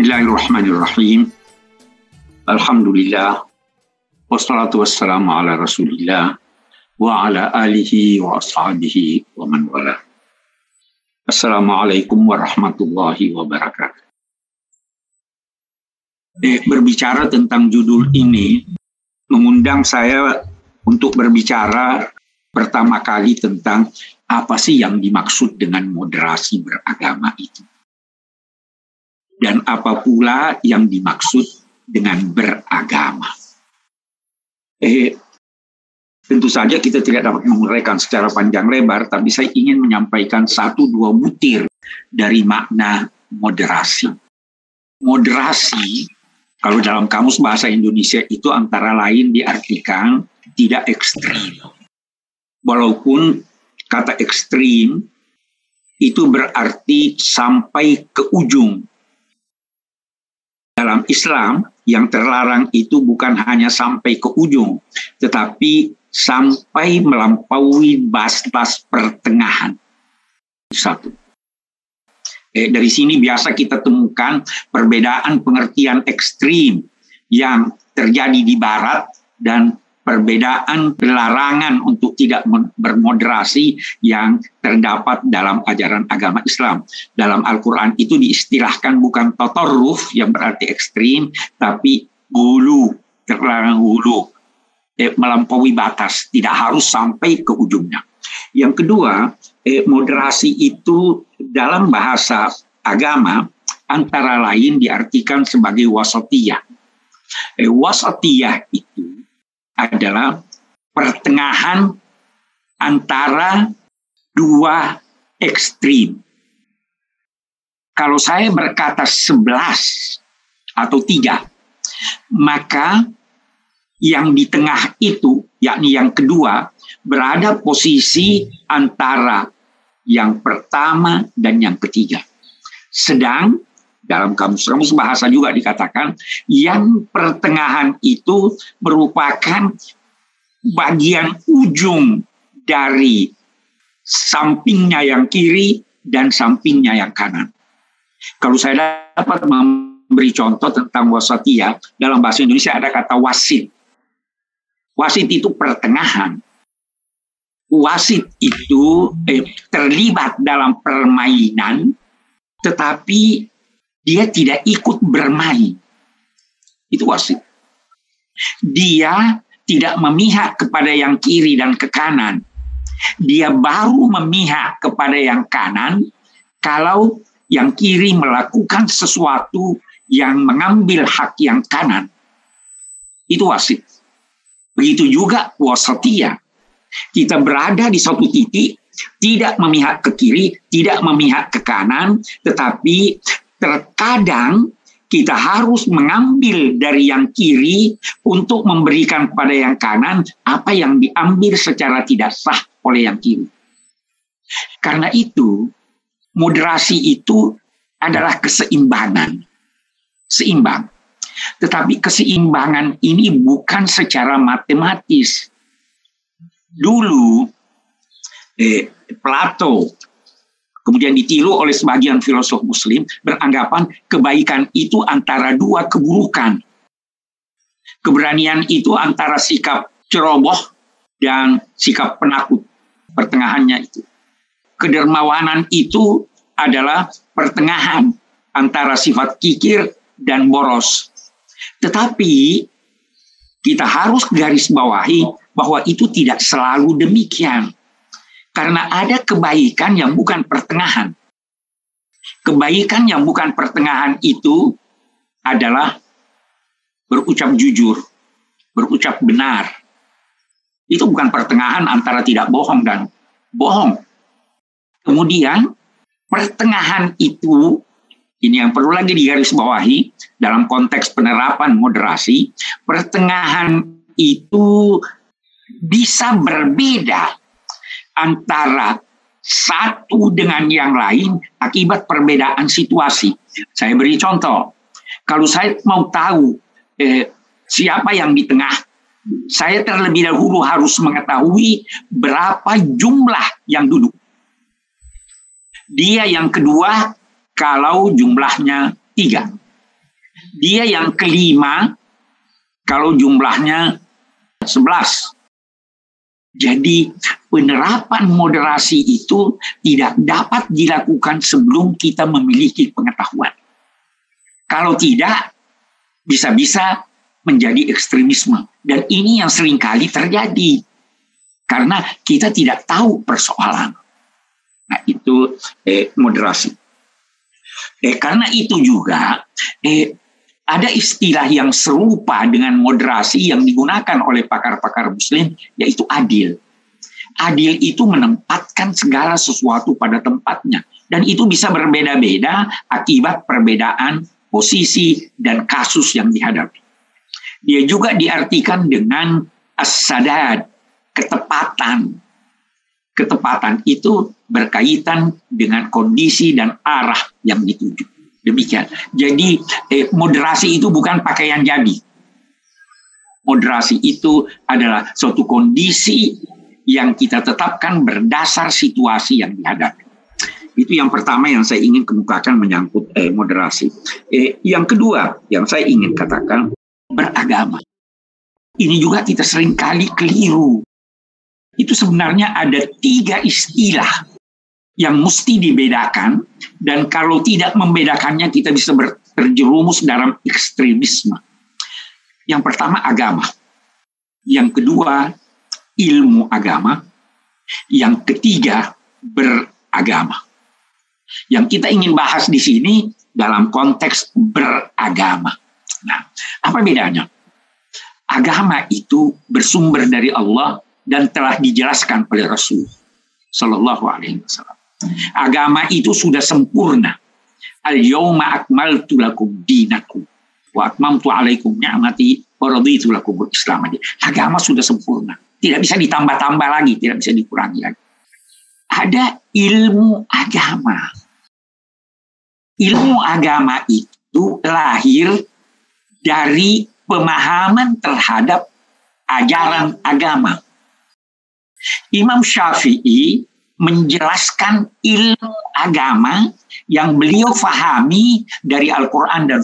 Bismillahirrahmanirrahim. Alhamdulillah. Wassalatu wassalamu ala rasulillah wa ala alihi wa ashabihi wa man wala. Assalamualaikum warahmatullahi wabarakatuh. Eh, berbicara tentang judul ini mengundang saya untuk berbicara pertama kali tentang apa sih yang dimaksud dengan moderasi beragama itu dan apa pula yang dimaksud dengan beragama. Eh, tentu saja kita tidak dapat menguraikan secara panjang lebar, tapi saya ingin menyampaikan satu dua butir dari makna moderasi. Moderasi, kalau dalam kamus bahasa Indonesia itu antara lain diartikan tidak ekstrim. Walaupun kata ekstrim itu berarti sampai ke ujung dalam Islam yang terlarang itu bukan hanya sampai ke ujung, tetapi sampai melampaui bas-bas pertengahan. Satu. Eh, dari sini biasa kita temukan perbedaan pengertian ekstrim yang terjadi di Barat dan perbedaan larangan untuk tidak bermoderasi yang terdapat dalam ajaran agama Islam. Dalam Al-Quran itu diistilahkan bukan totoruf yang berarti ekstrim, tapi hulu, terlarang hulu, eh, melampaui batas, tidak harus sampai ke ujungnya. Yang kedua, eh, moderasi itu dalam bahasa agama antara lain diartikan sebagai wasatiyah. Eh, wasatiyah itu adalah pertengahan antara dua ekstrim. Kalau saya berkata sebelas atau tiga, maka yang di tengah itu, yakni yang kedua, berada posisi antara yang pertama dan yang ketiga. Sedang dalam kamus-kamus bahasa juga dikatakan yang pertengahan itu merupakan bagian ujung dari sampingnya yang kiri dan sampingnya yang kanan. Kalau saya dapat memberi contoh tentang wasatia, dalam bahasa Indonesia ada kata wasit. Wasit itu pertengahan. Wasit itu eh, terlibat dalam permainan, tetapi dia tidak ikut bermain. Itu wasit. Dia tidak memihak kepada yang kiri dan ke kanan. Dia baru memihak kepada yang kanan kalau yang kiri melakukan sesuatu yang mengambil hak yang kanan. Itu wasit. Begitu juga wasatia. Kita berada di satu titik, tidak memihak ke kiri, tidak memihak ke kanan, tetapi terkadang kita harus mengambil dari yang kiri untuk memberikan pada yang kanan apa yang diambil secara tidak sah oleh yang kiri. Karena itu, moderasi itu adalah keseimbangan. Seimbang. Tetapi keseimbangan ini bukan secara matematis. Dulu, eh, Plato kemudian ditiru oleh sebagian filosof muslim beranggapan kebaikan itu antara dua keburukan. Keberanian itu antara sikap ceroboh dan sikap penakut. Pertengahannya itu. Kedermawanan itu adalah pertengahan antara sifat kikir dan boros. Tetapi kita harus garis bawahi bahwa itu tidak selalu demikian karena ada kebaikan yang bukan pertengahan. Kebaikan yang bukan pertengahan itu adalah berucap jujur, berucap benar. Itu bukan pertengahan antara tidak bohong dan bohong. Kemudian pertengahan itu ini yang perlu lagi digarisbawahi dalam konteks penerapan moderasi, pertengahan itu bisa berbeda antara satu dengan yang lain akibat perbedaan situasi. Saya beri contoh. Kalau saya mau tahu eh, siapa yang di tengah, saya terlebih dahulu harus mengetahui berapa jumlah yang duduk. Dia yang kedua kalau jumlahnya tiga. Dia yang kelima kalau jumlahnya 11. Jadi penerapan moderasi itu tidak dapat dilakukan sebelum kita memiliki pengetahuan. Kalau tidak, bisa-bisa menjadi ekstremisme. Dan ini yang sering kali terjadi. Karena kita tidak tahu persoalan. Nah itu eh, moderasi. Eh, karena itu juga eh, ada istilah yang serupa dengan moderasi yang digunakan oleh pakar-pakar muslim yaitu adil. Adil itu menempatkan segala sesuatu pada tempatnya dan itu bisa berbeda-beda akibat perbedaan posisi dan kasus yang dihadapi. Dia juga diartikan dengan as-sadad, ketepatan. Ketepatan itu berkaitan dengan kondisi dan arah yang dituju. Demikian. Jadi eh, moderasi itu bukan pakaian jadi. Moderasi itu adalah suatu kondisi yang kita tetapkan berdasar situasi yang dihadapi. Itu yang pertama yang saya ingin kemukakan menyangkut eh, moderasi. Eh, yang kedua yang saya ingin katakan beragama. Ini juga kita sering kali keliru. Itu sebenarnya ada tiga istilah yang mesti dibedakan dan kalau tidak membedakannya kita bisa terjerumus dalam ekstremisme. Yang pertama agama. Yang kedua ilmu agama. Yang ketiga beragama. Yang kita ingin bahas di sini dalam konteks beragama. Nah, apa bedanya? Agama itu bersumber dari Allah dan telah dijelaskan oleh Rasul Sallallahu Alaihi Wasallam. Agama itu sudah sempurna. Al-yawma akmaltu lakum dinakum wa atmamtu alaikum ni'mati wa raditu lakum. Agama sudah sempurna. Tidak bisa ditambah-tambah lagi, tidak bisa dikurangi lagi. Ada ilmu agama. Ilmu agama itu lahir dari pemahaman terhadap ajaran agama. Imam Syafi'i menjelaskan ilmu agama yang beliau fahami dari Al-Quran dan.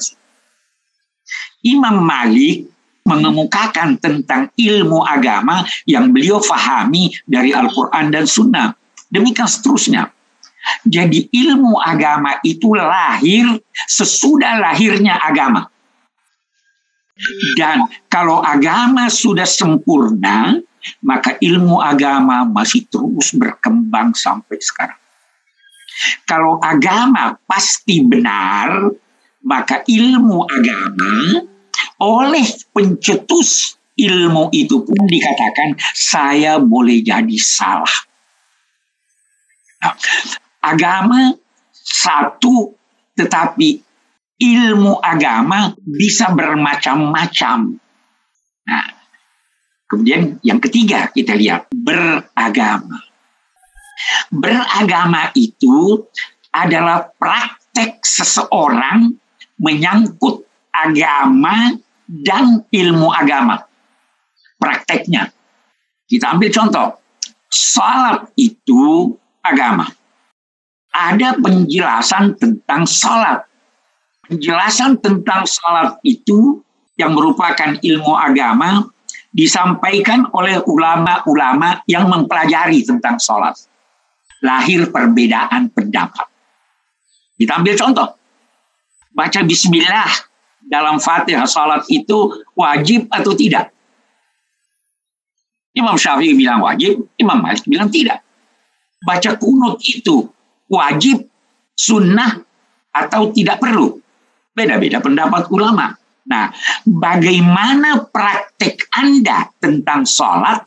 Imam Malik mengemukakan tentang ilmu agama yang beliau fahami dari Al-Quran dan Sunnah. Demikian seterusnya. Jadi ilmu agama itu lahir sesudah lahirnya agama. Dan kalau agama sudah sempurna, maka ilmu agama masih terus berkembang sampai sekarang. Kalau agama pasti benar, maka ilmu agama oleh pencetus ilmu itu pun dikatakan saya boleh jadi salah. Nah, agama satu tetapi ilmu agama bisa bermacam-macam. Nah, Kemudian yang ketiga kita lihat beragama. Beragama itu adalah praktek seseorang menyangkut agama dan ilmu agama. Prakteknya. Kita ambil contoh. Salat itu agama. Ada penjelasan tentang salat. Penjelasan tentang salat itu yang merupakan ilmu agama disampaikan oleh ulama-ulama yang mempelajari tentang sholat. Lahir perbedaan pendapat. Kita ambil contoh. Baca bismillah dalam fatihah sholat itu wajib atau tidak? Imam Syafi'i bilang wajib, Imam Malik bilang tidak. Baca kunut itu wajib, sunnah, atau tidak perlu. Beda-beda pendapat ulama. Nah, bagaimana praktek Anda tentang sholat,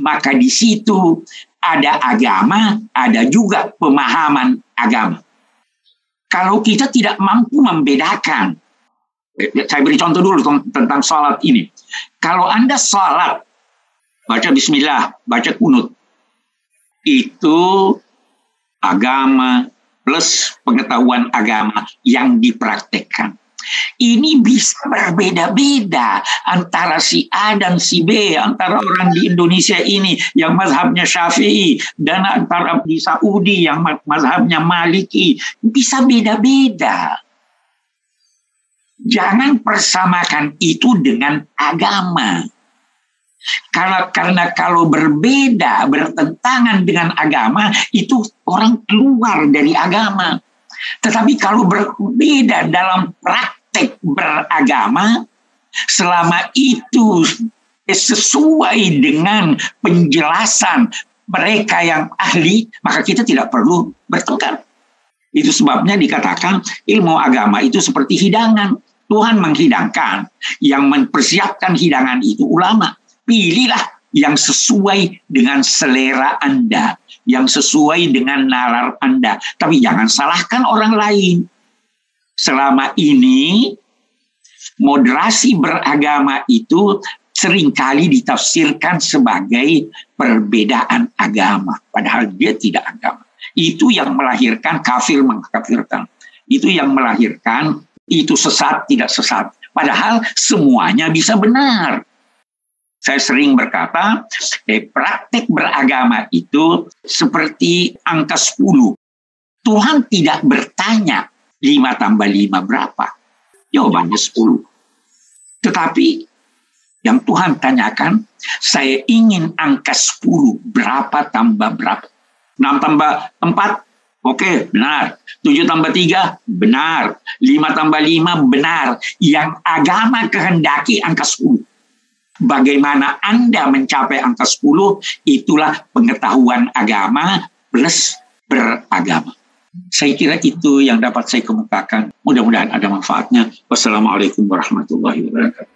maka di situ ada agama, ada juga pemahaman agama. Kalau kita tidak mampu membedakan, saya beri contoh dulu tentang sholat ini. Kalau Anda sholat, baca bismillah, baca kunut, itu agama plus pengetahuan agama yang dipraktekkan. Ini bisa berbeda-beda antara si A dan si B, antara orang di Indonesia ini yang mazhabnya Syafi'i dan antara di Saudi yang mazhabnya Maliki. Bisa beda-beda. Jangan persamakan itu dengan agama. Karena karena kalau berbeda, bertentangan dengan agama, itu orang keluar dari agama. Tetapi kalau berbeda dalam praktek beragama, selama itu sesuai dengan penjelasan mereka yang ahli, maka kita tidak perlu bertengkar. Itu sebabnya dikatakan ilmu agama itu seperti hidangan. Tuhan menghidangkan, yang mempersiapkan hidangan itu ulama pilihlah yang sesuai dengan selera Anda, yang sesuai dengan nalar Anda. Tapi jangan salahkan orang lain. Selama ini moderasi beragama itu sering kali ditafsirkan sebagai perbedaan agama, padahal dia tidak agama. Itu yang melahirkan kafir mengkafirkan. Itu yang melahirkan itu sesat tidak sesat. Padahal semuanya bisa benar. Saya sering berkata, eh, praktek beragama itu seperti angka 10. Tuhan tidak bertanya 5 tambah 5 berapa. Jawabannya 10. Tetapi yang Tuhan tanyakan, saya ingin angka 10. Berapa tambah berapa? 6 tambah 4, Oke, benar. 7 tambah 3, benar. 5 tambah 5, benar. Yang agama kehendaki angka 10 bagaimana Anda mencapai angka 10, itulah pengetahuan agama plus beragama. Saya kira itu yang dapat saya kemukakan. Mudah-mudahan ada manfaatnya. Wassalamualaikum warahmatullahi wabarakatuh.